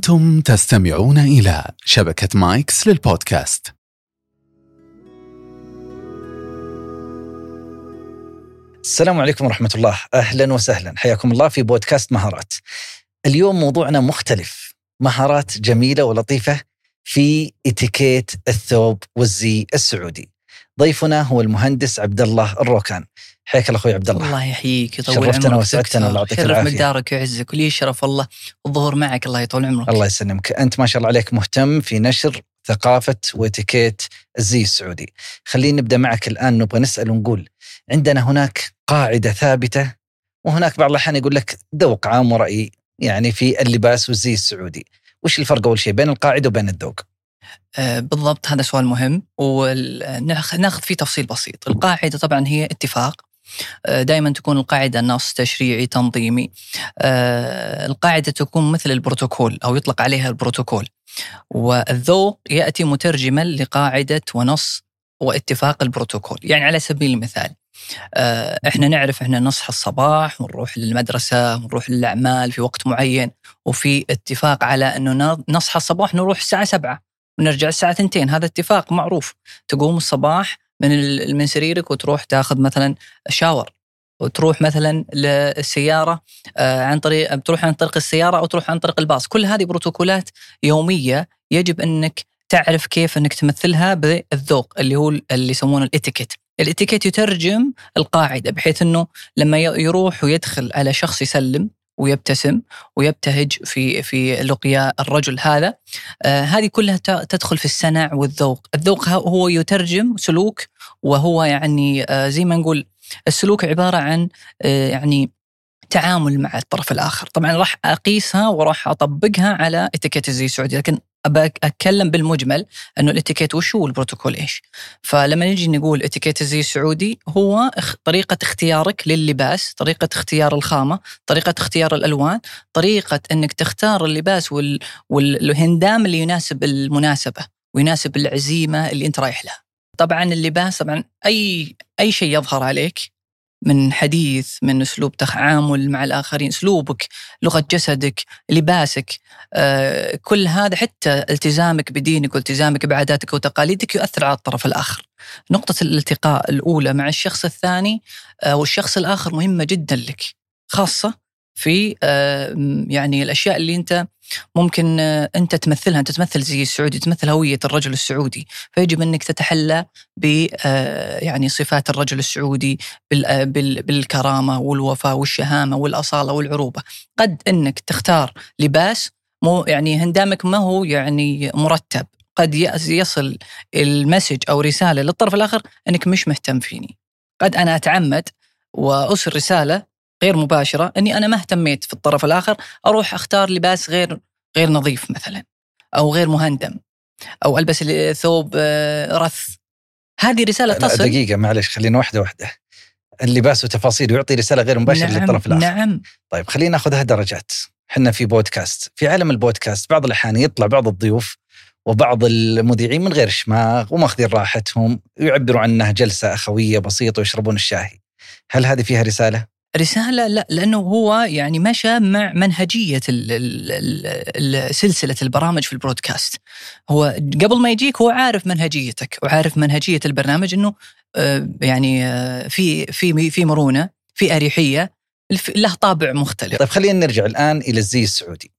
أنتم تستمعون إلى شبكة مايكس للبودكاست. السلام عليكم ورحمة الله. أهلا وسهلا. حياكم الله في بودكاست مهارات. اليوم موضوعنا مختلف. مهارات جميلة ولطيفة في إتيكيت الثوب والزي السعودي. ضيفنا هو المهندس عبد الله الروكان. حياك الله أخوي عبد الله الله يحييك يطول شرفتنا عمرك. وسعدتنا، الله يعطيك شرف العافية. مقدارك ويعزك ولي شرف والله. الظهور معك الله يطول عمرك. الله يسلمك. أنت ما شاء الله عليك مهتم في نشر ثقافة وإتيكيت الزي السعودي. خلينا نبدأ معك الآن. نبغى نسأل ونقول عندنا هناك قاعدة ثابتة وهناك بعض الأحيان يقول لك ذوق عام ورأي يعني في اللباس والزي السعودي. وش الفرق أول شيء بين القاعدة وبين الذوق؟ بالضبط هذا سؤال مهم وناخذ فيه تفصيل بسيط. القاعدة طبعا هي اتفاق. دائما تكون القاعدة نص تشريعي تنظيمي. آه، القاعدة تكون مثل البروتوكول أو يطلق عليها البروتوكول. والذوق يأتي مترجما لقاعدة ونص واتفاق البروتوكول. يعني على سبيل المثال آه، إحنا نعرف إحنا نصحى الصباح ونروح للمدرسة ونروح للأعمال في وقت معين وفي اتفاق على أنه نصحى الصباح نروح الساعة سبعة. ونرجع الساعة ثنتين. هذا اتفاق معروف. تقوم الصباح من من سريرك وتروح تاخذ مثلا شاور وتروح مثلا للسيارة آه، عن طريق بتروح عن طريق السيارة أو تروح عن طريق الباص، كل هذه بروتوكولات يومية يجب إنك تعرف كيف إنك تمثلها بالذوق اللي هو اللي يسمونه الإتيكيت. الإتيكيت يترجم القاعدة بحيث إنه لما يروح ويدخل على شخص يسلم ويبتسم ويبتهج في في لقيا الرجل هذا. آه هذه كلها تدخل في السنع والذوق، الذوق هو يترجم سلوك وهو يعني آه زي ما نقول السلوك عبارة عن آه يعني تعامل مع الطرف الآخر، طبعا راح أقيسها وراح أطبقها على إتيكيت الزي السعودي، لكن أبى أتكلم بالمجمل إنه الإتيكيت وش هو والبروتوكول إيش؟ فلما نجي نقول إتيكيت الزي السعودي هو طريقة اختيارك للباس، طريقة اختيار الخامة، طريقة اختيار الألوان، طريقة إنك تختار اللباس وال... والهندام اللي يناسب المناسبة ويناسب العزيمة اللي أنت رايح لها. طبعا اللباس طبعا اي أي شيء يظهر عليك من حديث من أسلوب تعامل مع الآخرين أسلوبك لغة جسدك لباسك آه، كل هذا حتى التزامك بدينك والتزامك بعاداتك وتقاليدك يؤثر على الطرف الآخر. نقطة الالتقاء الأولى مع الشخص الثاني آه، والشخص الآخر مهمة جدا لك خاصة في آه، يعني الأشياء اللي أنت ممكن آه، انت تمثلها انت تمثل زي السعودي تمثل هوية الرجل السعودي. فيجب انك تتحلى ب آه، يعني صفات الرجل السعودي آه، بال- بالكرامة والوفاء والشهامة والأصالة والعروبة. قد انك تختار لباس مو يعني هندامك ما هو يعني مرتب. قد يصل المسج أو رسالة للطرف الآخر إنك مش مهتم فيني. قد أنا أتعمد وارسل رسالة غير مباشرة إني أنا ما اهتميت في الطرف الآخر أروح أختار لباس غير غير نظيف مثلا أو غير مهندم أو ألبس ثوب آه، رث. هذه رسالة تصل. دقيقة معلش خلينا واحدة واحدة. اللباس وتفاصيل ويعطي رسالة غير مباشرة نعم للطرف الآخر. نعم. طيب خلينا ناخذها درجات إحنا في بودكاست. في عالم البودكاست بعض الأحيان يطلع بعض الضيوف وبعض المذيعين من غير شماغ وماخذين راحتهم يعبروا عنها جلسة أخوية بسيطة ويشربون الشاهي. هل هذه فيها رسالة؟ رسالة لا لأنه هو يعني مشى مع منهجية سلسلة البرامج في البرودكاست. هو قبل ما يجيك هو عارف منهجيتك وعارف منهجية البرنامج أنه آه، يعني آه، في في في مرونة في أريحية له طابع مختلف. طيب خلينا نرجع الآن إلى الزي السعودي.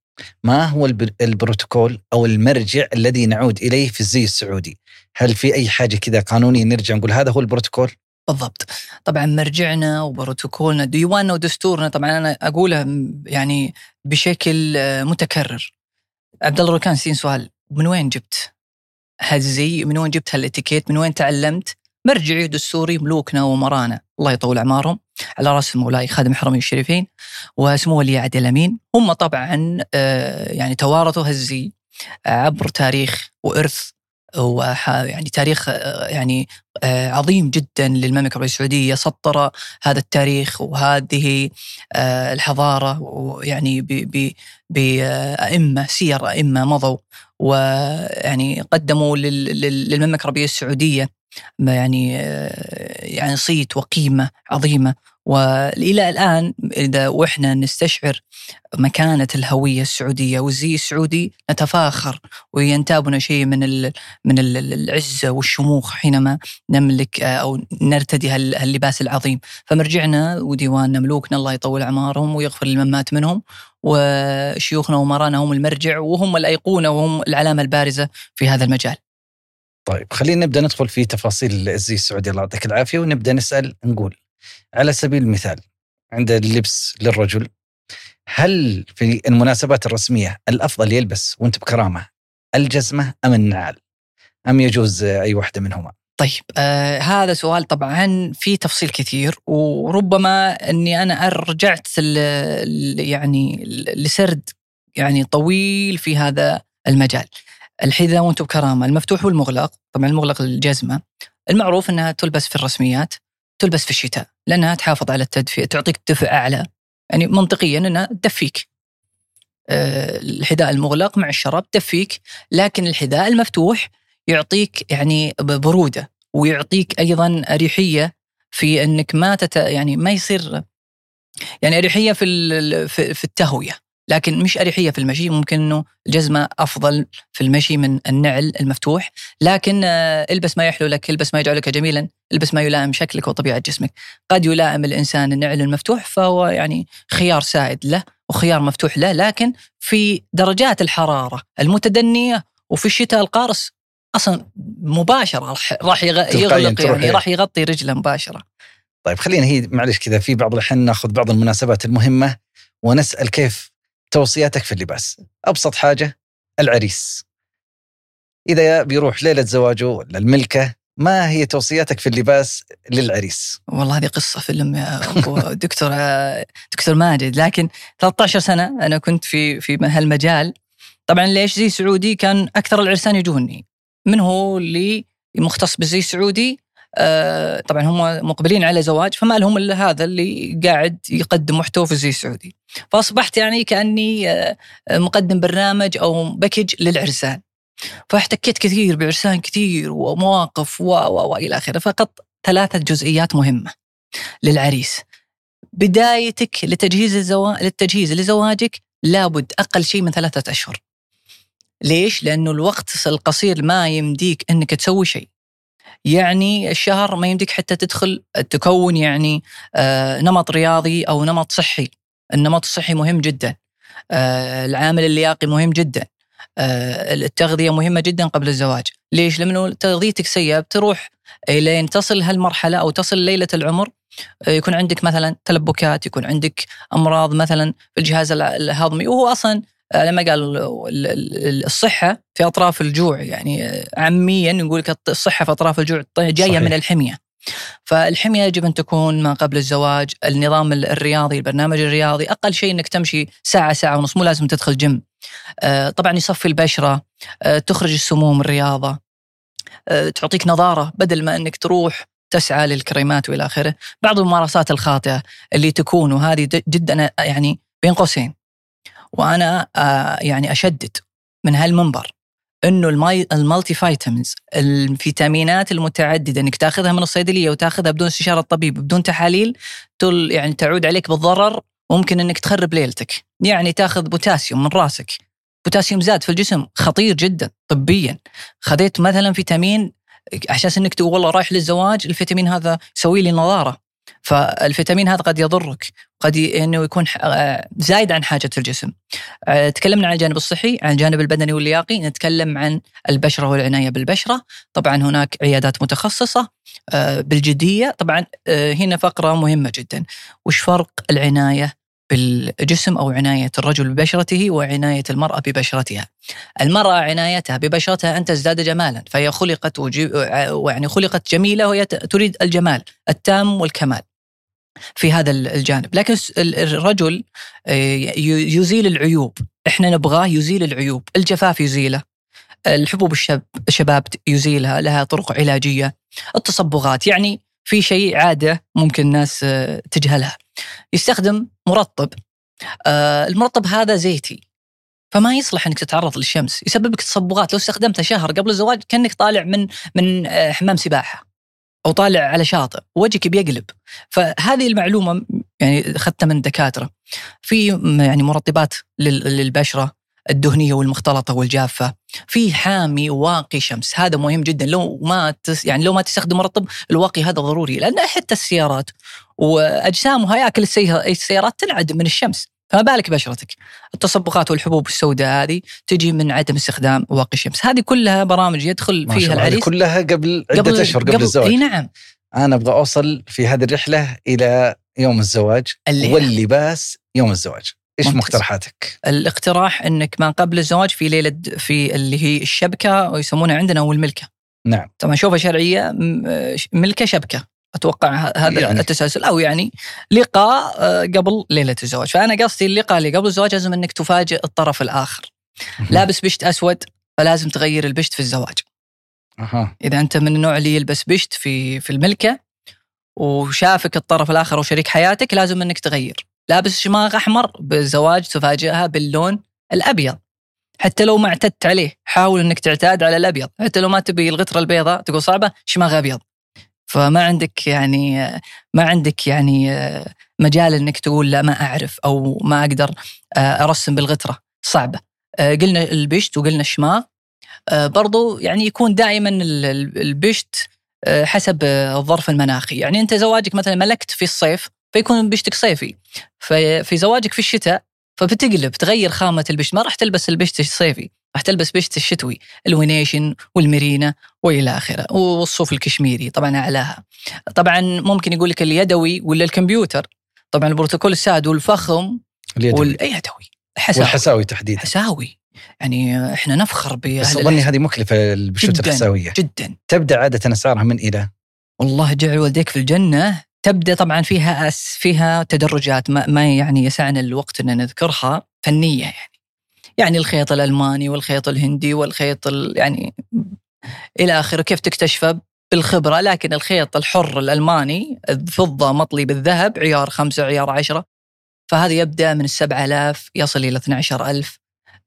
ما هو الب- البروتوكول أو المرجع الذي نعود إليه في الزي السعودي؟ هل في أي حاجة كذا قانوني نرجع نقول هذا هو البروتوكول؟ بالضبط. طبعا مرجعنا وبروتوكولنا ديواننا ودستورنا طبعا أنا اقولها يعني بشكل آه، متكرر. عبد الله كان سين سؤال من وين جبت هالزي؟ من وين جبت هالإتيكيت؟ من وين تعلمت؟ مرجعي دستوري ملوكنا ومرانا. الله يطول أعمارهم. على رأس مولاي خادم الحرمين الشريفين وسمو ولي عهد الأمين. هم طبعا آه، يعني توارثوا هالزي عبر تاريخ وإرث يعني تاريخ آه، يعني آه، عظيم جدا للمملكة العربية السعودية. سطر هذا التاريخ وهذه آه، الحضارة ويعني ب- ب- بأئمة سير أئمة مضوا ويعني قدموا لل- لل- للمملكة العربية السعودية. ما يعني يعني صيت وقيمة عظيمة. والى الان اذا وإحنا نستشعر مكانة الهوية السعودية والزي السعودي نتفاخر وينتابنا شيء من من ال العزة والشموخ حينما نملك أو نرتدي هاللباس العظيم، فمرجعنا وديواننا ملوكنا الله يطول أعمارهم ويغفر لمن مات منهم وشيوخنا ومرانا هم المرجع وهم الأيقونة وهم العلامة البارزة في هذا المجال. طيب خلينا نبدأ ندخل في تفاصيل الزي السعودي الله يعطيك العافية ونبدأ نسأل نقول على سبيل المثال عند اللبس للرجل هل في المناسبات الرسمية الأفضل يلبس وأنت بكرامة الجزمة أم النعال؟ أم يجوز أي واحدة منهما؟ طيب آه هذا سؤال طبعا في تفصيل كثير وربما إني أنا رجعت يعني لسرد يعني طويل في هذا المجال. الحذاء وأنتم بكرامة المفتوح والمغلق طبعا المغلق الجزمه المعروف إنها تلبس في الرسميات تلبس في الشتاء لأنها تحافظ على التدفئه تعطيك دفء أعلى. يعني منطقيا أنها تدفيك. آه، الحذاء المغلق مع الشراب تدفيك لكن الحذاء المفتوح يعطيك يعني برودة ويعطيك أيضا أريحية في أنك ما تت يعني ما يصير يعني أريحية في في التهوية. لكن مش أريحية في المشي ممكن إنه الجزمة أفضل في المشي من النعل المفتوح. لكن آه، البس ما يحلو لك البس ما يجعلك جميلا البس ما يلائم شكلك وطبيعة جسمك. قد يلائم الإنسان النعل المفتوح فهو يعني خيار سائد له وخيار مفتوح له لكن في درجات الحرارة المتدنية وفي الشتاء القارس أصلا مباشرة راح يغلق يعني راح يغطي رجله مباشرة. طيب خلينا هي معلش كذا في بعض الأحيان ناخذ بعض المناسبات المهمة ونسأل كيف توصياتك في اللباس. أبسط حاجة العريس. إذا بيروح ليلة زواجه ولا الملكة ما هي توصياتك في اللباس للعريس؟ والله هذه قصة فيلم يا دكتور دكتور ماجد. لكن 13 سنة أنا كنت في في هالمجال طبعا ليش زي سعودي؟ كان أكثر العرسان يجوني. من هو اللي مختص بالزي سعودي؟ طبعا هم مقبلين على زواج فما لهم إلا هذا اللي قاعد يقدم محتوى في الزي السعودي. فأصبحت يعني كأني آه، مقدم برنامج أو باكج للعرسان. فاحتكيت كثير بعرسان كثير ومواقف و و والى آخره. فقط ثلاثة جزئيات مهمة للعريس. بدايتك لتجهيز الزواج للتجهيز لزواجك لابد أقل شيء من ثلاثة أشهر. ليش؟ لأنه الوقت القصير ما يمديك إنك تسوي شيء. يعني الشهر ما يمديك حتى تدخل تكون يعني آه، نمط رياضي أو نمط صحي. النمط الصحي مهم جدا. آه، العامل اللياقي مهم جدا. آه، التغذية مهمة جدا قبل الزواج. ليش؟ لأنه تغذيتك سيئة بتروح لين تصل هالمرحلة أو تصل ليلة العمر يكون عندك مثلا تلبكات يكون عندك أمراض مثلا في الجهاز الهضمي. وهو أصلا لما قال الصحة في أطراف الجوع يعني عاميا نقول لك الصحة في أطراف الجوع جاية صحيح. من الحمية فالحمية يجب أن تكون ما قبل الزواج، النظام الرياضي، البرنامج الرياضي، أقل شيء إنك تمشي ساعة ساعة ونص مو لازم تدخل جيم. آه، طبعا يصفي البشرة، آه، تخرج السموم الرياضة. آه، تعطيك نظارة بدل ما إنك تروح تسعى للكريمات وإلى آخره، بعض الممارسات الخاطئة اللي تكون وهذه جدا يعني بين قوسين وأنا آه يعني أشدد من هالمنبر إنه ال multivitamins الفيتامينات المتعددة إنك تاخذها من الصيدلية وتاخذها بدون استشارة الطبيب بدون تحاليل تل يعني تعود عليك بالضرر ممكن إنك تخرب ليلتك. يعني تاخذ بوتاسيوم من راسك. بوتاسيوم زاد في الجسم خطير جدا طبيا. خذيت مثلا فيتامين عشان إنك تقول والله رايح للزواج الفيتامين هذا يسوي لي نظارة. فالفيتامين هذا قد يضرك قد إنه يكون آه، زايد عن حاجة الجسم. آه، تكلمنا عن الجانب الصحي، عن الجانب البدني واللياقي، نتكلم عن البشرة والعناية بالبشرة، طبعا هناك عيادات متخصصة آه، بالجدية، طبعا هنا فقرة مهمة جدا، وش فرق العناية بالجسم أو عناية الرجل ببشرته وعناية المرأة ببشرتها. المرأة عنايتها ببشرتها أن تزداد جمالا فهي خلقت يعني خلقت جميلة وهي تريد الجمال التام والكمال. في هذا الجانب. لكن الرجل آه، يزيل العيوب. إحنا نبغاه يزيل العيوب. الجفاف يزيله. الحبوب الشب الشباب يزيلها. لها طرق علاجية. التصبغات. يعني في شيء عادة ممكن الناس آه، تجهلها. يستخدم مرطب. آه، المرطب هذا زيتي. فما يصلح إنك تتعرض للشمس. يسبب لك تصبغات. لو استخدمته شهر قبل الزواج كأنك طالع من من حمام سباحة. أو طالع على شاطئ وجهك بيقلب. فهذه المعلومة يعني أخذتها من الدكاتره في يعني مرطبات لل- للبشرة الدهنية والمختلطة والجافة. في حامي واقي شمس. هذا مهم جدا. لو ما تس يعني لو ما تستخدم مرطب الواقي هذا ضروري. لأن حتى السيارات واجسام وهياكل السيارات السيارات تنعدم من الشمس. فما بالك بشرتك. التصبغات والحبوب السوداء هذه تجي من عدم استخدام واقي الشمس. هذه كلها برامج يدخل فيها العريس كلها قبل عدة أشهر قبل, الزواج. إي نعم. أنا أبغى أوصل في هذه الرحلة إلى يوم الزواج. واللباس يوم الزواج. إيش ممتاز. مقترحاتك؟ الاقتراح إنك ما قبل الزواج في ليلة في اللي هي الشبكة ويسمونها عندنا والملكه نعم. طبعا شوفها شرعية ملكة شبكة. أتوقع هذا يعني. التسلسل أو يعني لقاء آه، قبل ليلة الزواج. فأنا قصدي اللقاء اللي قبل الزواج لازم إنك تفاجئ الطرف الآخر. لابس بشت أسود فلازم تغير البشت في الزواج. أها. إذا أنت من النوع اللي يلبس بشت في في الملكة وشافك الطرف الآخر أو شريك حياتك لازم إنك تغير. لابس شماغ أحمر بالزواج تفاجئها باللون الأبيض. حتى لو ما اعتدت عليه حاول إنك تعتاد على الأبيض. حتى لو ما تبي الغتره البيضاء تقول صعبة شماغ أبيض. فما عندك يعني ما عندك يعني مجال إنك تقول لا ما أعرف أو ما أقدر أرسم بالغترة. صعبة. قلنا البشت وقلنا الشماغ. برضو يعني يكون دائما ال- ال- البشت آه، حسب آه، الظرف المناخي. يعني أنت زواجك مثلا ملكت في الصيف فيكون بشتك صيفي. في زواجك في الشتاء فبتقلب تغير خامة البشت. ما راح تلبس البشت الصيفي راح تلبس بشت الشتوي الونيشن والميرينا وإلى آخره والصوف الكشميري طبعا أعلاها. طبعا ممكن يقول لك اليدوي ولا الكمبيوتر؟ طبعا البروتوكول الساد والفخم اليدوي. واليدوي حساوي. والحساوي تحديدا. حساوي. يعني إحنا نفخر بأهل بس أظني هذه مكلفة البشوت جداً. الحساوية. جدا. تبدأ عادة أسعارها من إلى؟ والله جعل والديك في الجنة. تبدأ طبعا فيها أس فيها تدرجات ما, ما يعني يسعنا الوقت أن نذكرها فنية يعني. يعني الخيط الألماني والخيط الهندي والخيط ال- يعني إلى آخره. كيف تكتشفه؟ بالخبرة لكن الخيط الحر الألماني الفضة مطلي بالذهب عيار خمسة عيار عشرة. فهذا يبدأ من السبعة آلاف يصل إلى 12 ألف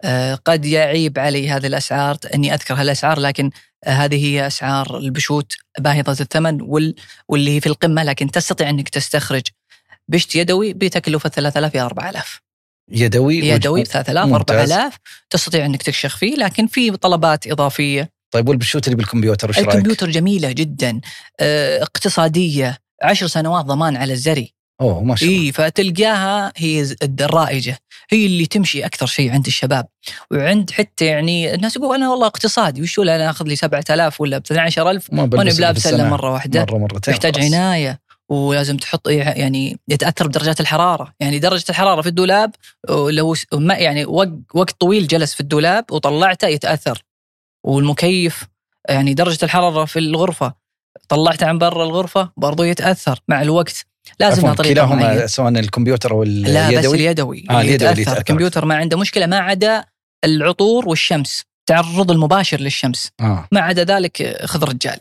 آه، قد يعيب علي هذه الأسعار أني أذكر هالأسعار لكن آه، هذه هي أسعار البشوت باهظة الثمن وال واللي هي في القمة لكن تستطيع أنك تستخرج بشت يدوي بتكلفة 3000 إلى 4000 يدوي يدوي ب وج- 3000 ممتاز. 4000 تستطيع أنك تكشخ فيه لكن في طلبات إضافية. طيب والبشوت اللي بالكمبيوتر وش رأيك؟ الكمبيوتر جميلة جدا آه، اقتصادية عشر سنوات ضمان على الزري. أوه ما شاء الله. اي فتلقاها هي الرائجة. هي اللي تمشي أكثر شيء عند الشباب. وعند حتى يعني الناس يقول أنا والله اقتصادي وش أنا آخذ لي 7000 ولا ب 12000 ما وأنا بلبس بلابس إلا مرة واحدة. مرة مرتين. يحتاج خلاص. عناية. ولازم تحط يعني يتأثر بدرجات الحرارة. يعني درجة الحرارة في الدولاب لو ما يعني وق- وقت طويل جلس في الدولاب وطلعته يتأثر. والمكيف يعني درجة الحرارة في الغرفة طلعته عن برا الغرفة برضو يتأثر مع الوقت. لازم عفواً، لها طريقه معينة. كلاهما سواء الكمبيوتر أو لا بس اليدوي. اليدوي آه، اليدوي يتأثر. يتأثر. الكمبيوتر ما عنده مشكلة ما عدا العطور والشمس. التعرض المباشر للشمس. آه. ما عدا ذلك خذ رجال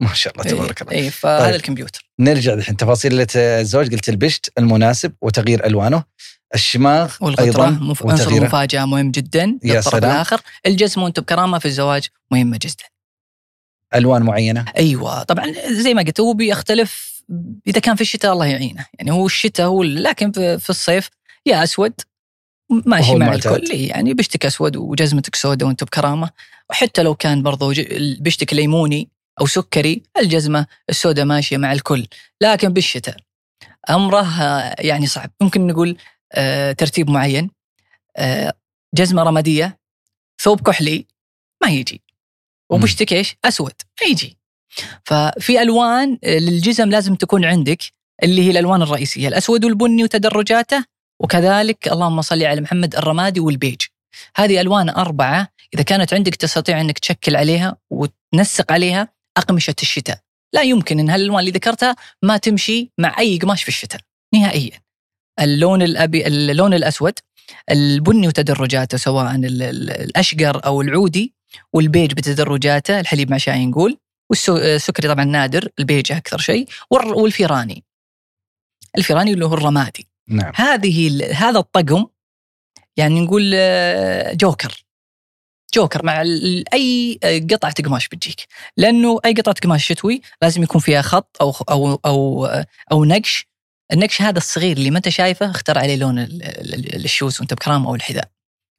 ما شاء الله تبارك الله. اي فهذا طيب. الكمبيوتر. نرجع الحين تفاصيل الزواج قلت البشت المناسب وتغيير ألوانه. الشماغ والغترة أيضا مف... عنصر وتغييره. المفاجاه مهم جدا يا للطرف سلام. الآخر. الجسم وانت بكرامة في الزواج مهمة جدا. ألوان معينة؟ أيوه. طبعا زي ما قلت هو بيختلف إذا كان في الشتاء الله يعينه. يعني هو الشتاء هو لكن في الصيف يا أسود ماشي مع. الكل. إيه، يعني بشتك أسود وجزمتك سوداء وانت بكرامة. وحتى لو كان برضو ج- بشتك ليموني أو سكري الجزمة السوداء ماشية مع الكل لكن بالشتاء. أمره آه، يعني صعب. ممكن نقول آه، ترتيب معين. آه، جزمة رمادية ثوب كحلي ما يجي. وبشتك إيش؟ أسود ما يجي. ففي ألوان للجزم لازم تكون عندك اللي هي الألوان الرئيسية الأسود والبني وتدرجاته وكذلك اللهم صل على محمد الرمادي والبيج. هذه ألوان أربعة إذا كانت عندك تستطيع إنك تشكل عليها وتنسق عليها أقمشة الشتاء. لا يمكن إن هالألوان اللي ذكرتها ما تمشي مع أي قماش في الشتاء نهائيا. اللون الابي اللون الأسود البني وتدرجاته سواء ال- ال- الأشقر أو العودي والبيج بتدرجاته الحليب مع شاي نقول والسكري طبعا نادر البيج أكثر شيء والفيراني. الفيراني اللي هو الرمادي. نعم. هذه هذا الطقم يعني نقول آه، جوكر. جوكر مع أي قطعه قماش بتجيك. لأنه أي قطعه قماش شتوي لازم يكون فيها خط أو أو أو أو نقش. النقش هذا الصغير اللي ما أنت شايفه اختار عليه لون ال- ال- الشوز وأنت بكرامه أو الحذاء.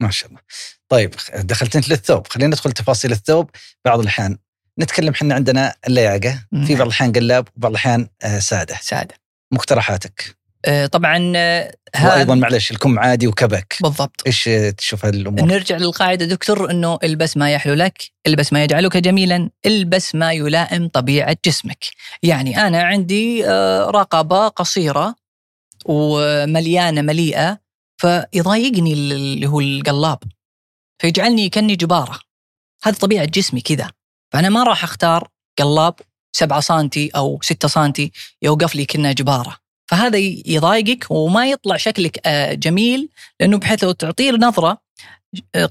ما شاء الله. طيب دخلت أنت للثوب. خلينا ندخل تفاصيل الثوب. بعض الأحيان نتكلم إحنا عندنا اللياقة. في بعض الأحيان قلاب وبعض الأحيان آه، سادة. سادة. مقترحاتك. آه، طبعا آه، وأيضا هذا معلش الكم عادي وكبك. بالضبط. إيش آه، تشوف هالأمور؟ نرجع للقاعدة دكتور أنه البس ما يحلو لك البس ما يجعلك جميلا البس ما يلائم طبيعة جسمك. يعني أنا عندي آه، رقبة قصيرة ومليانة مليئة فيضايقني اللي هو القلاب. فيجعلني كأني جبارة. هذه طبيعة جسمي كذا. فأنا ما راح أختار قلاب 7 سنتي أو 6 سنتي يوقف لي كأنه جبارة. فهذا يضايقك وما يطلع شكلك آه، جميل لأنه بحيث لو تعطيه نظرة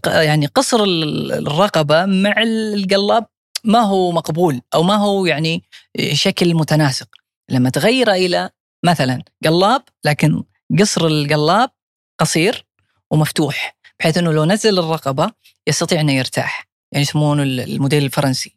يعني قصر ال- الرقبة مع القلاب ما هو مقبول أو ما هو يعني شكل متناسق. لما تغيره إلى مثلا قلاب لكن قصر القلاب قصير ومفتوح بحيث أنه لو نزل الرقبة يستطيع أنه يرتاح يعني يسمونه ال- الموديل الفرنسي.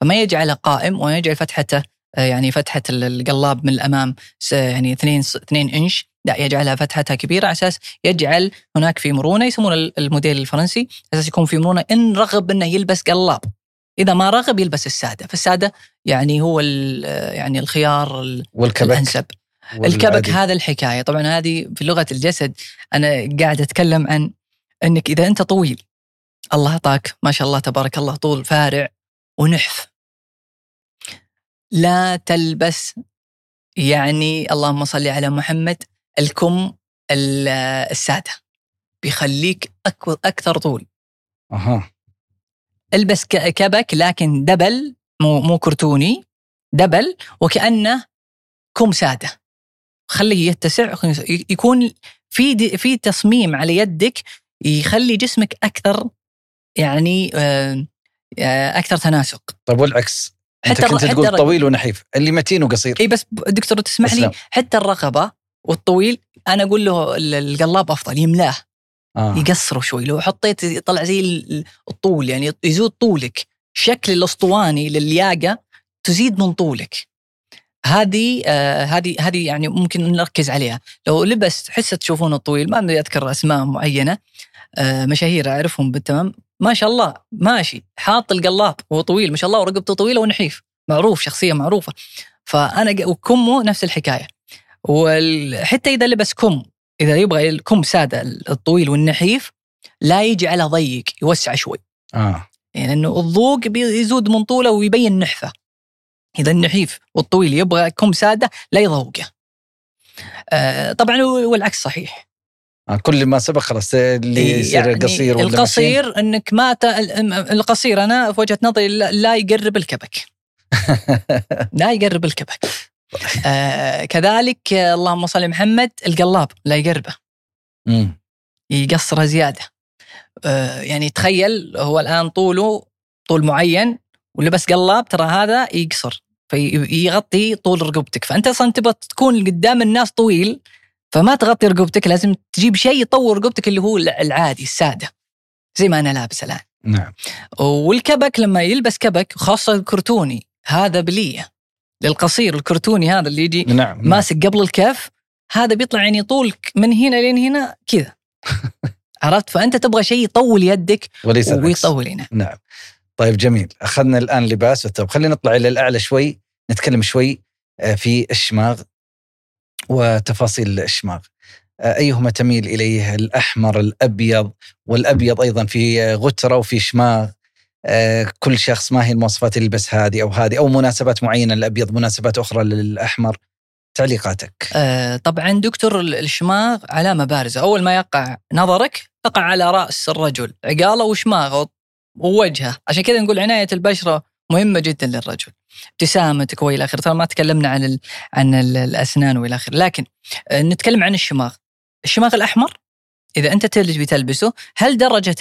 فما يجعله قائم ويجعل فتحته آه، يعني فتحة ال- القلاب من الأمام س- يعني 2 2 إنش. لا يجعلها فتحتها كبيرة على أساس يجعل هناك في مرونة يسمون ال- الموديل الفرنسي أساس يكون في مرونة إن رغب إنه يلبس قلاب. إذا ما رغب يلبس السادة. فالسادة يعني هو ال- يعني الخيار ال- والكبك. الأنسب. الكبك والعادي. هذا الحكاية. طبعا هذه في لغة الجسد أنا قاعد أتكلم عن إنك إذا أنت طويل الله أعطاك ما شاء الله تبارك الله طول فارع ونحف. لا تلبس. يعني اللهم صل على محمد الكم ال- السادة. بيخليك أكثر طول. أها. البس كبك لكن دبل مو مو كرتوني دبل وكأنه كم سادة. خليه يتسع يكون في في تصميم على يدك يخلي جسمك أكثر يعني آه، آه، أكثر تناسق. طيب والعكس؟ حتى الر- كنت حتى تقول طويل ونحيف اللي متين وقصير. إي بس دكتور تسمح. لي؟ حتى الرقبة والطويل أنا أقول له ال- القلاب أفضل يملاه آه. يقصره شوي. لو حطيت يطلع زي ال- الطول يعني يزود طولك الشكل الأسطواني للياقة تزيد من طولك. هذه آه هذه هذه يعني ممكن نركز عليها. لو لبس حسه تشوفونه طويل ما أذكر أسماء معينة آه مشاهير أعرفهم بالتمام. ما شاء الله ماشي حاط القلاب وهو طويل ما شاء الله ورقبته طويلة ونحيف معروف شخصية معروفة. فأنا وكمه نفس الحكاية. وحتى إذا لبس كم إذا يبغى الكم سادة الطويل والنحيف لا يجي على ضيق يوسع شوي. آه. يعني انه الضوق بيزود من طوله ويبين نحفه. إذا النحيف والطويل يبغى كم سادة لا يضوقه. آه طبعا والعكس صحيح. كل ما سبق خلاص اللي يصير يعني قصير ولا القصير إنك ما ت... القصير أنا في وجهة نظري لا يقرب الكبك. لا يقرب الكبك. آه كذلك آه، اللهم صل محمد القلاب لا يقربه. يقصره زيادة. آه يعني تخيل هو الآن طوله طول معين ولبس قلاب ترى هذا يقصر. فيغطي طول رقبتك. فأنت أصلا تبغى تكون قدام الناس طويل فما تغطي رقبتك لازم تجيب شيء يطور رقبتك اللي هو العادي السادة زي ما أنا لابس الآن. نعم. والكبك لما يلبس كبك خاصة الكرتوني هذا بلية. للقصير الكرتوني هذا اللي يجي نعم نعم. ماسك قبل الكف هذا بيطلع يعني طولك من هنا لين هنا كذا. عرفت؟ فأنت تبغى شيء يطول يدك وليس. ويطول هنا. نعم. طيب جميل. أخذنا الآن لباس. والثوب خلينا نطلع إلى الأعلى شوي نتكلم شوي آه، في الشماغ. وتفاصيل الشماغ آه، أيهما تميل إليه الأحمر الأبيض والأبيض أيضا في غترة وفي شماغ. آه، كل شخص ما هي المواصفات اللي هذه أو هذه أو مناسبات معينة للأبيض مناسبات أخرى للأحمر. تعليقاتك. آه طبعا دكتور الشماغ علامة بارزة. أول ما يقع نظرك تقع على رأس الرجل. عقاله وشماغه ووجهه. عشان كذا نقول عناية البشرة مهمة جدا للرجل. ابتسامتك وإلى آخره. ترى ما تكلمنا عن ال عن ال الأسنان وإلى آخره. لكن آه نتكلم عن الشماغ. الشماغ الأحمر إذا أنت تلبي تلبسه هل درجة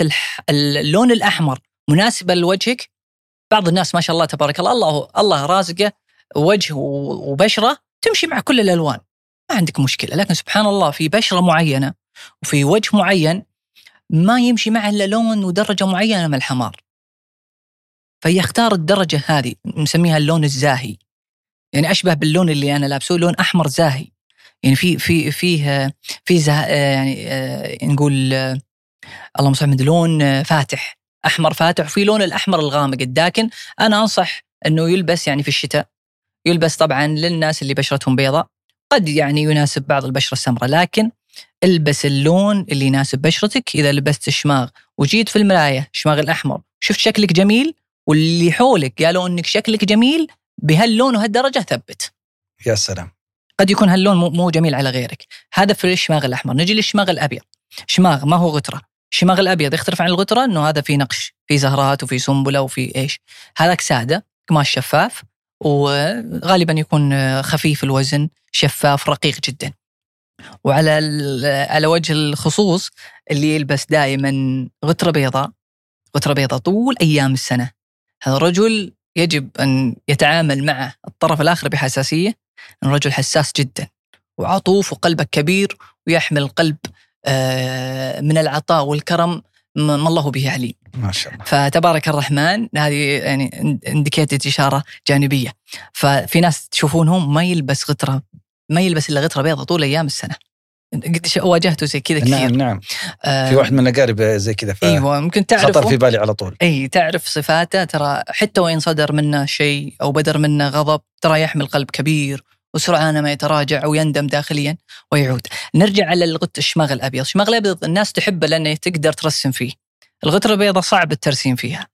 اللون الأحمر مناسبة لوجهك؟ بعض الناس ما شاء الله تبارك الله الله الله رازقه وجه وبشرة تمشي مع كل الألوان. ما عندك مشكلة. لكن سبحان الله في بشرة معينة وفي وجه معين ما يمشي معه إلا لون ودرجة معينة من الحمار. فيختار الدرجة هذه نسميها اللون الزاهي. يعني أشبه باللون اللي أنا لابسه لون أحمر زاهي. يعني في في فيه في زه يعني آه، نقول آه، اللهم صل لون آه، فاتح. أحمر فاتح وفي لون الأحمر الغامق. الداكن أنا أنصح إنه يلبس يعني في الشتاء. يلبس طبعا للناس اللي بشرتهم بيضاء. قد يعني يناسب بعض البشرة السمراء لكن البس اللون اللي يناسب بشرتك. إذا لبست شماغ وجيت في المراية شماغ الأحمر شفت شكلك جميل واللي حولك قالوا إنك شكلك جميل بهاللون وهالدرجة ثبت. يا سلام. قد يكون هاللون مو جميل على غيرك. هذا في الشماغ الأحمر. نجي للشماغ الأبيض. شماغ ما هو غترة؟ الشماغ الأبيض يختلف عن الغترة إنه هذا في نقش في زهرات وفي سنبلة وفي إيش. هذاك سادة قماش شفاف وغالبا يكون خفيف الوزن شفاف رقيق جدا. وعلى على وجه الخصوص اللي يلبس دائما غترة بيضاء غترة بيضاء طول أيام السنة. هذا الرجل يجب أن يتعامل مع الطرف الآخر بحساسية الرجل حساس جدا وعطوف وقلبه كبير ويحمل قلب آه، من العطاء والكرم ما الله به عليم. ما شاء الله. فتبارك الرحمن هذه يعني إنديكيتد إشارة جانبية. ففي ناس تشوفونهم ما يلبس غتره ما يلبس إلا غتره بيضاء طول أيام السنة. قد واجهته زي كذا كثير. نعم نعم. آه في واحد من الأقارب زي كذا أيوه ممكن تعرف خطر في بالي على طول. أي تعرف صفاته ترى حتى وإن صدر منه شيء أو بدر منه غضب ترى يحمل قلب كبير وسرعان ما يتراجع ويندم داخليا ويعود. نرجع على الغت الشماغ الأبيض. الشماغ الأبيض الناس تحبه لأنه تقدر ترسم فيه. الغتره البيضاء صعب الترسيم فيها.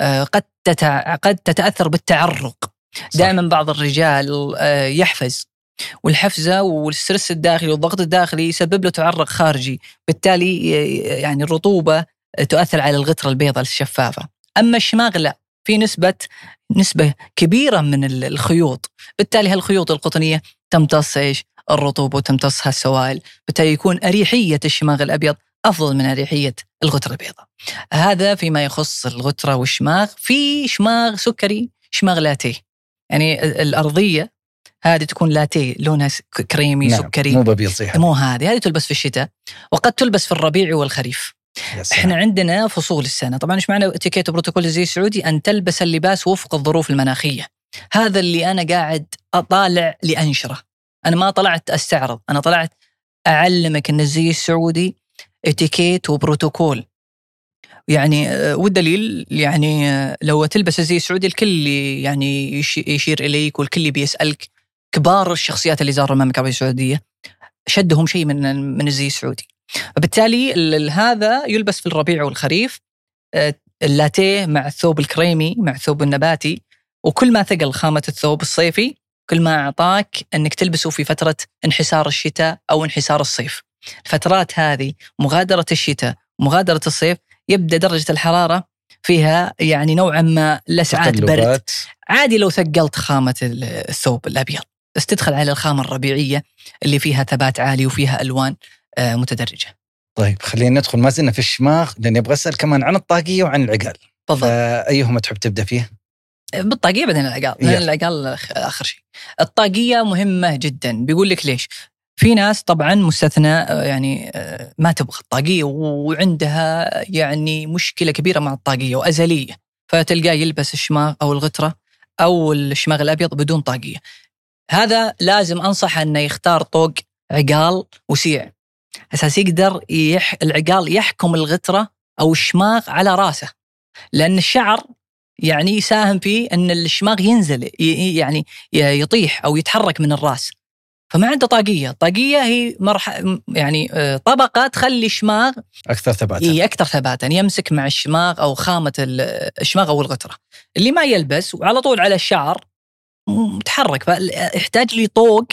آه قد تتع... قد تتأثر بالتعرق. دائما بعض الرجال آه يحفز. والحفزة والستريس الداخلي والضغط الداخلي يسبب له تعرق خارجي. بالتالي يعني الرطوبة تؤثر على الغتره البيضاء الشفافه أما الشماغ لا. في نسبة نسبة كبيرة من الخيوط. بالتالي هالخيوط القطنية تمتص إيش الرطوبة وتمتص هالسوائل. بالتالي يكون أريحية الشماغ الأبيض أفضل من أريحية الغتره البيضاء. هذا فيما يخص الغتره والشماغ. في شماغ سكري شماغ لاتيه. يعني الأرضية هذه تكون لاتيه لونها كريمي نعم. سكري. مو ببيض مو هذه هذه تلبس في الشتاء وقد تلبس في الربيع والخريف. إحنا عندنا فصول السنة. طبعا إيش معنى اتيكيت وبروتوكول زي السعودي؟ أن تلبس اللباس وفق الظروف المناخية. هذا اللي أنا قاعد أطالع لأنشرة. أنا ما طلعت أستعرض أنا طلعت أعلمك إن الزي السعودي اتيكيت وبروتوكول. يعني آه، والدليل يعني آه، لو تلبس الزي السعودي الكل يعني يشير إليك والكل بيسألك كبار الشخصيات اللي زاروا المملكة العربية السعودية شدهم شيء من من الزي السعودي. فبالتالي هذا يلبس في الربيع والخريف آه، اللاتيه مع الثوب الكريمي مع الثوب النباتي وكل ما ثقل خامة الثوب الصيفي كل ما أعطاك إنك تلبسه في فترة انحسار الشتاء أو انحسار الصيف. الفترات هذه مغادرة الشتاء مغادرة الصيف يبدأ درجة الحرارة فيها يعني نوعا ما لسعات برد. عادي لو ثقلت خامة الثوب الأبيض. بس تدخل على الخامة الربيعية اللي فيها ثبات عالي وفيها ألوان آه، متدرجة. طيب خلينا ندخل ما زلنا في الشماغ لأني أبغى أسأل كمان عن الطاقية وعن العقال. بالضبط. ايهما تحب تبدأ فيه؟ بالطاقية بعدين العقال، لأن العقال آخر شيء. الطاقية مهمة جدا، بيقول لك ليش؟ في ناس طبعا مستثنى آه، يعني آه، ما تبغى الطاقية وعندها يعني مشكلة كبيرة مع الطاقية وأزلية فتلقاه يلبس الشماغ أو الغترة أو الشماغ الأبيض بدون طاقية. هذا لازم انصح إنه يختار طوق عقال وسيع أساس يقدر يح العقال يحكم الغتره أو الشماغ على رأسه. لأن الشعر يعني يساهم في إن الشماغ ينزل يعني يطيح أو يتحرك من الرأس. فما عنده طاقية، طاقية هي مرح يعني آه، طبقة تخلي الشماغ أكثر ثباتا. إي أكثر ثباتا. يمسك مع الشماغ أو خامة الشماغ أو الغتره. اللي ما يلبس وعلى طول على الشعر متحرك فيحتاج لي طوق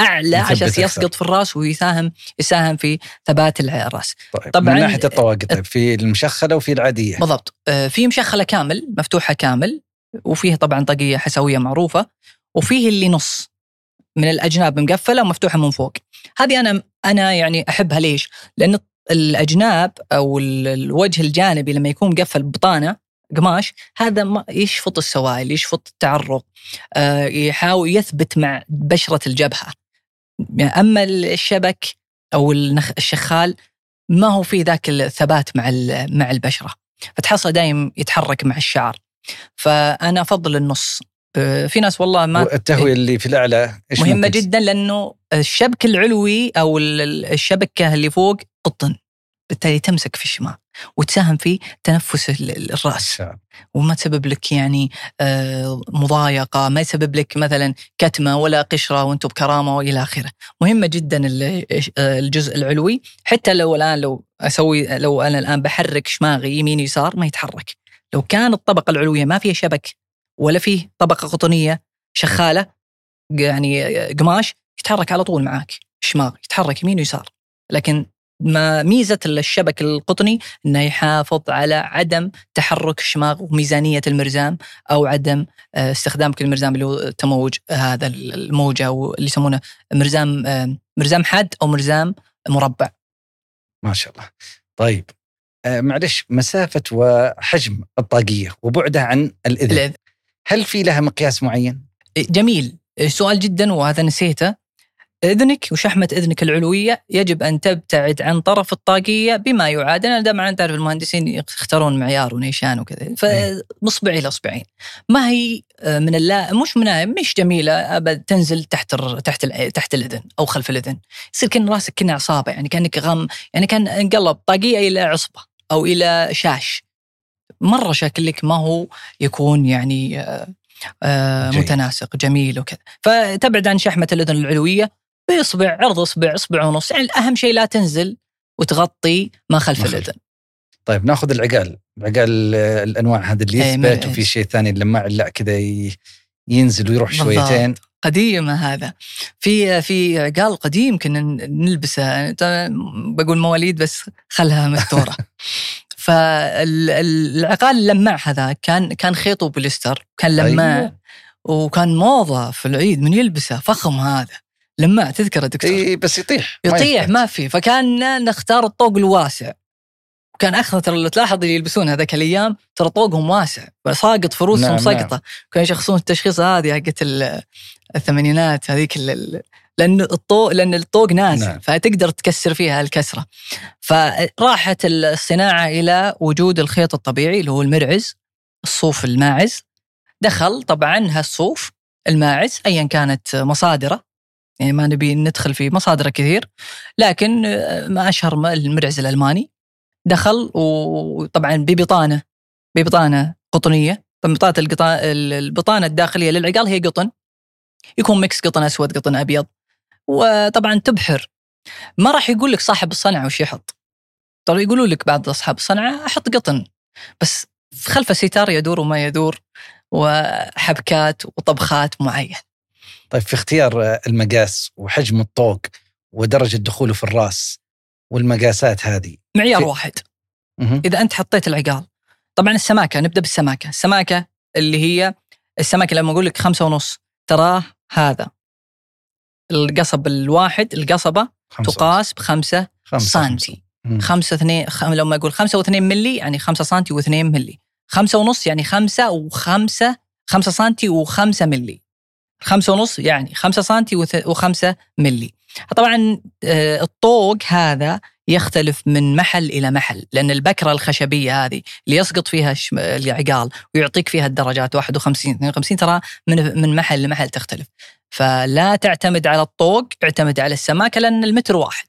أعلى عشان يسقط في الرأس ويساهم يساهم في ثبات الرأس. طيب طبعا من ناحية الطواقي طيب في المشخلة وفي العادية. بالضبط آه، في مشخلة كامل مفتوحة كامل وفيه طبعا طاقية حسوية معروفة وفيه اللي نص من الأجناب مقفلة ومفتوحة من فوق. هذه أنا أنا يعني أحبها ليش؟ لأن الأجناب أو الوجه الجانبي لما يكون مقفل ببطانه قماش هذا ما يشفط السوائل يشفط التعرق آه، يحاول يثبت مع بشرة الجبهة. أما الشبك أو الشخال ما هو في ذاك الثبات مع مع البشرة. فتحصل دايم يتحرك مع الشعر. فأنا أفضل النص. آه، في ناس والله ما التهوية اللي في الأعلى إيش مهمة ممكن؟ جدا لأنه الشبك العلوي أو ال- ال- الشبكة اللي فوق قطن. بالتالي تمسك في الشماغ وتساهم في تنفس ال- ال- الرأس. تساهم. وما تسبب لك يعني آه، مضايقة ما يسبب لك مثلا كتمة ولا قشرة وانت بكرامة وإلى آخره. مهمة جدا آه، الجزء العلوي. حتى لو الآن لو أسوي لو أنا الآن بحرك شماغي يمين يسار ما يتحرك. لو كان الطبقة العلوية ما فيها شبك ولا فيه طبقة قطنية شخالة يعني قماش يتحرك على طول معاك. الشماغ يتحرك يمين ويسار. لكن ما ميزة الشبك القطني إنه يحافظ على عدم تحرك الشماغ وميزانية المرزام أو عدم آه، استخدامك للمرزام اللي هو تموج هذا الموجة أو اللي يسمونه مرزام آه، مرزام حاد أو مرزام مربع ما شاء الله طيب آه معلش مسافة وحجم الطاقية وبعدها عن الإذن الإذن. هل في لها مقياس معين؟ جميل سؤال جدا وهذا نسيته إذنك وشحمة إذنك العلوية يجب أن تبتعد عن طرف الطاقية بما يعادل. أنا دائما تعرف المهندسين يختارون معيار ونيشان وكذا فمصبع إلى اصبعين ما هي آه، من اللا مش من مش جميلة أبد تنزل تحت الر- تحت ال- تحت الإذن أو خلف الإذن. يصير كأن راسك كنا عصابة يعني كأنك غم يعني كأن انقلب طاقية إلى عصبة أو إلى شاش. مرة شكلك ما هو يكون يعني آه، آه،. متناسق جميل وكذا. فتبعد عن شحمة الإذن العلوية. باصبع عرض اصبع اصبع ونص يعني اهم شيء لا تنزل وتغطي ما خلف. الإذن. طيب ناخذ العقال. عقال آه، الأنواع هذا اللي إيه، يثبت ما- وفي شيء ثاني اللماع لا كذا ينزل ويروح بالضبط. شويتين. قديم هذا. في في عقال قديم كنا نلبسه. بقول مواليد بس خلها مستورة. فالعقال اللماع هذا كان كان خيطه بوليستر كان لماع أيوة. وكان موضة في العيد من يلبسه فخم هذا. لماع تذكره دكتور. إي بس يطيح. ما يطيح يثبت. ما في. فكان نختار الطوق الواسع. كان أخذ ترى لو تلاحظ اللي يلبسون هذاك الأيام ترى طوقهم واسع. ساقط في رؤوسهم نعم، سقطه كانوا يشخصون التشخيص هذه حقت ال- الثمانينات هذيك لأن الطوق لأن الطوق نازل. نعم. فتقدر تكسر فيها الكسرة. فراحت الصناعة إلى وجود الخيط الطبيعي اللي هو المرعز الصوف الماعز. دخل طبعا هالصوف الماعز ايا كانت مصادرة. يعني ما نبي ندخل في مصادر كثير لكن آه، ما أشهر المرعز الألماني دخل وطبعا ببطانة ببطانة قطنية طبعاً. البطانة الداخلية للعقال هي قطن يكون mix قطن أسود قطن أبيض وطبعا تبحر ما راح يقول لك صاحب الصنعة وش يحط ترى يقولوا لك بعض أصحاب الصنعة أحط قطن بس خلف الستار يدور وما يدور وحبكات وطبخات معين طيب في اختيار آه، المقاس وحجم الطوق ودرجة دخوله في الراس والمقاسات هذه. معيار في- واحد. مهم. إذا أنت حطيت العقال طبعا السماكة نبدأ بالسماكة. السماكة اللي هي السماكة لما أقول لك خمسة ونص تراه هذا. القصب الواحد القصبة خمسة تقاس بخمسة خمسة سنتي. مم. خمسة اثنين خم... لما أقول خمسة واثنين ملي يعني خمسة سنتي واثنين ملي خمسة ونص يعني خمسة وخمسة خمسة سنتي وخمسة ملي خمسة ونص يعني خمسة سنتي. وخمسة ملي طبعا آه، الطوق هذا يختلف من محل إلى محل لأن البكرة الخشبية هذه اللي يسقط فيها العقال ويعطيك فيها الدرجات 51 52 ترى من من محل لمحل تختلف فلا تعتمد على الطوق اعتمد على السماكة لأن المتر واحد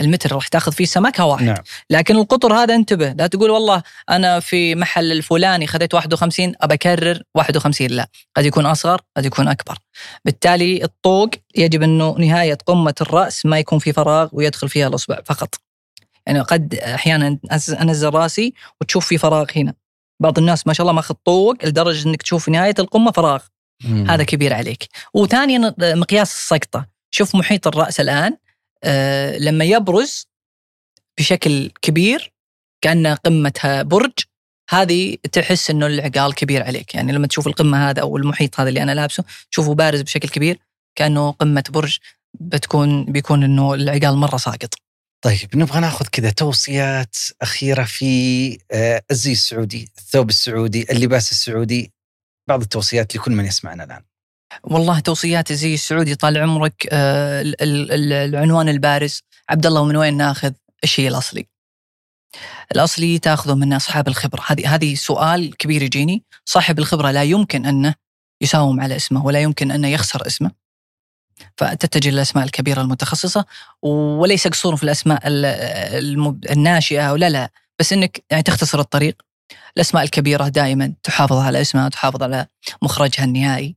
المتر راح تاخذ فيه سمكة واحد. نعم. لكن القطر هذا انتبه لا تقول والله أنا في محل الفلاني خذيت 51 أبى أكرر 51 لا. قد يكون أصغر قد يكون أكبر. بالتالي الطوق يجب أنه نهاية قمة الرأس ما يكون في فراغ ويدخل فيها الأصبع فقط. يعني قد أحيانا أنزل رأسي وتشوف في فراغ هنا. بعض الناس ما شاء الله ماخذ طوق لدرجة إنك تشوف في نهاية القمة فراغ. مم. هذا كبير عليك. وثانيا مقياس السقطة. شوف محيط الرأس الآن. آه، لما يبرز بشكل كبير كأنه قمتها برج هذه تحس إنه العقال كبير عليك يعني لما تشوف القمة هذا أو المحيط هذا اللي أنا لابسه تشوفه بارز بشكل كبير كأنه قمة برج بتكون بيكون إنه العقال مرة ساقط طيب نبغى ناخذ كذا توصيات أخيرة في آه، الزي السعودي، الثوب السعودي، اللباس السعودي، بعض التوصيات لكل من يسمعنا الآن. والله توصيات زي السعودي طال عمرك آه، ال- ال- ال- العنوان البارز عبد الله من وين ناخذ الشيء الأصلي؟ الأصلي تاخذه من أصحاب الخبرة. هذه هذه سؤال كبير يجيني. صاحب الخبرة لا يمكن أنه يساوم على اسمه ولا يمكن أنه يخسر اسمه. فتتجه للأسماء الكبيرة المتخصصة وليس قصور في الأسماء الناشئة ولا لا بس إنك يعني تختصر الطريق. الأسماء الكبيرة دائما تحافظ على اسمها وتحافظ على مخرجها النهائي.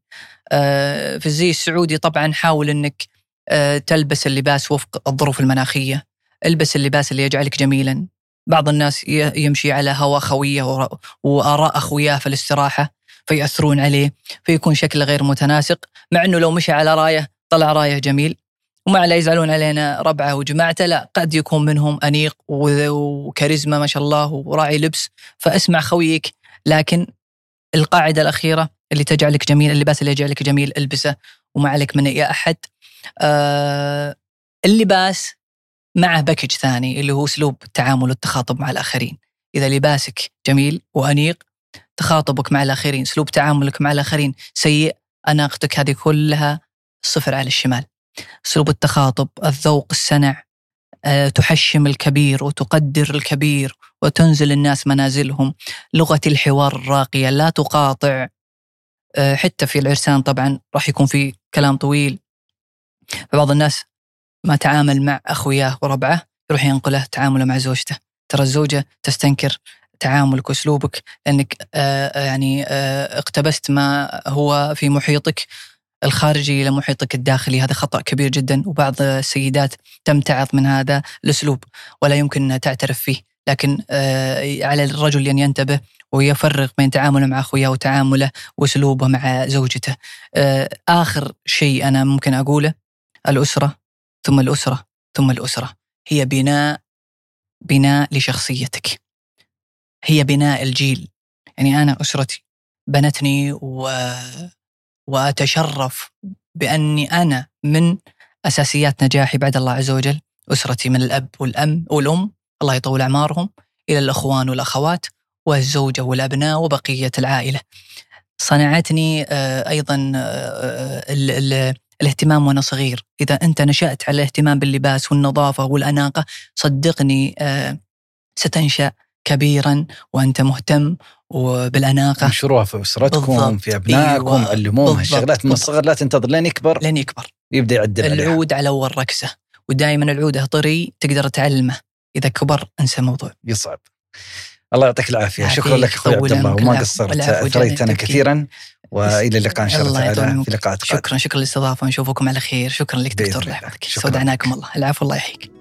في الزي السعودي طبعا حاول إنك آه، تلبس اللباس وفق الظروف المناخية. البس اللباس اللي يجعلك جميلا. بعض الناس يمشي على هواء خوية وآراء أخوياه في الاستراحة فيأثرون عليه فيكون شكله غير متناسق مع إنه لو مشى على رايه طلع رايه جميل. وما لا يزعلون علينا ربعة وجماعته لا قد يكون منهم أنيق وكاريزما ما شاء الله وراعي لبس فأسمع خويك. لكن القاعدة الأخيرة اللي تجعلك جميل اللباس اللي يجعلك جميل البسه وما عليك من اي أحد. آه اللباس معه باكج ثاني اللي هو أسلوب التعامل والتخاطب مع الآخرين. إذا لباسك جميل وأنيق تخاطبك مع الآخرين أسلوب تعاملك مع الآخرين سيء أناقتك هذه كلها صفر على الشمال. أسلوب التخاطب الذوق السنع أه تحشم الكبير وتقدر الكبير وتنزل الناس منازلهم. لغة الحوار الراقية لا تقاطع حتى في العرسان طبعا راح يكون في كلام طويل. فبعض الناس ما تعامل مع أخوياه وربعه يروح ينقله تعامله مع زوجته. ترى الزوجة تستنكر تعاملك وأسلوبك لأنك آه يعني آه اقتبست ما هو في محيطك الخارجي إلى محيطك الداخلي. هذا خطأ كبير جدا وبعض السيدات تمتعض من هذا الأسلوب ولا يمكن تعترف فيه. لكن آه على الرجل أن ينتبه ويفرق بين تعامله مع اخوياه وتعامله وأسلوبه مع زوجته. آه آخر شيء أنا ممكن أقوله الأسرة ثم الأسرة ثم الأسرة هي بناء بناء لشخصيتك. هي بناء الجيل. يعني أنا أسرتي بنتني و وأتشرف بأني أنا من أساسيات نجاحي بعد الله عز وجل أسرتي من الأب والأم والأم الله يطول أعمارهم إلى الأخوان والأخوات والزوجة والأبناء وبقية العائلة. صنعتني أيضا الاهتمام وأنا صغير، إذا أنت نشأت على الاهتمام باللباس والنظافة والأناقة صدقني ستنشأ كبيرا وأنت مهتم وبالأناقة. مشروع في أسرتكم بالضبط. في أبنائكم أيوة. علموهم هالشغلات من الصغر لا تنتظر لين يكبر. لين يكبر. يبدأ يعدل العود على أول ركسه ودائما العوده طري تقدر تعلمه. إذا كبر انسى الموضوع. يصعب. الله يعطيك العافية. شكرا لك أخوي عبد الله. وما قصرت. اثريتنا كثيرا. وإلى اللقاء إن شاء الله تعالى. في لقاءات شكرا شكرا للاستضافة. ونشوفكم على خير. شكرا لك دكتور الله. يحفظك استودعناكم الله. العفو الله يحييك.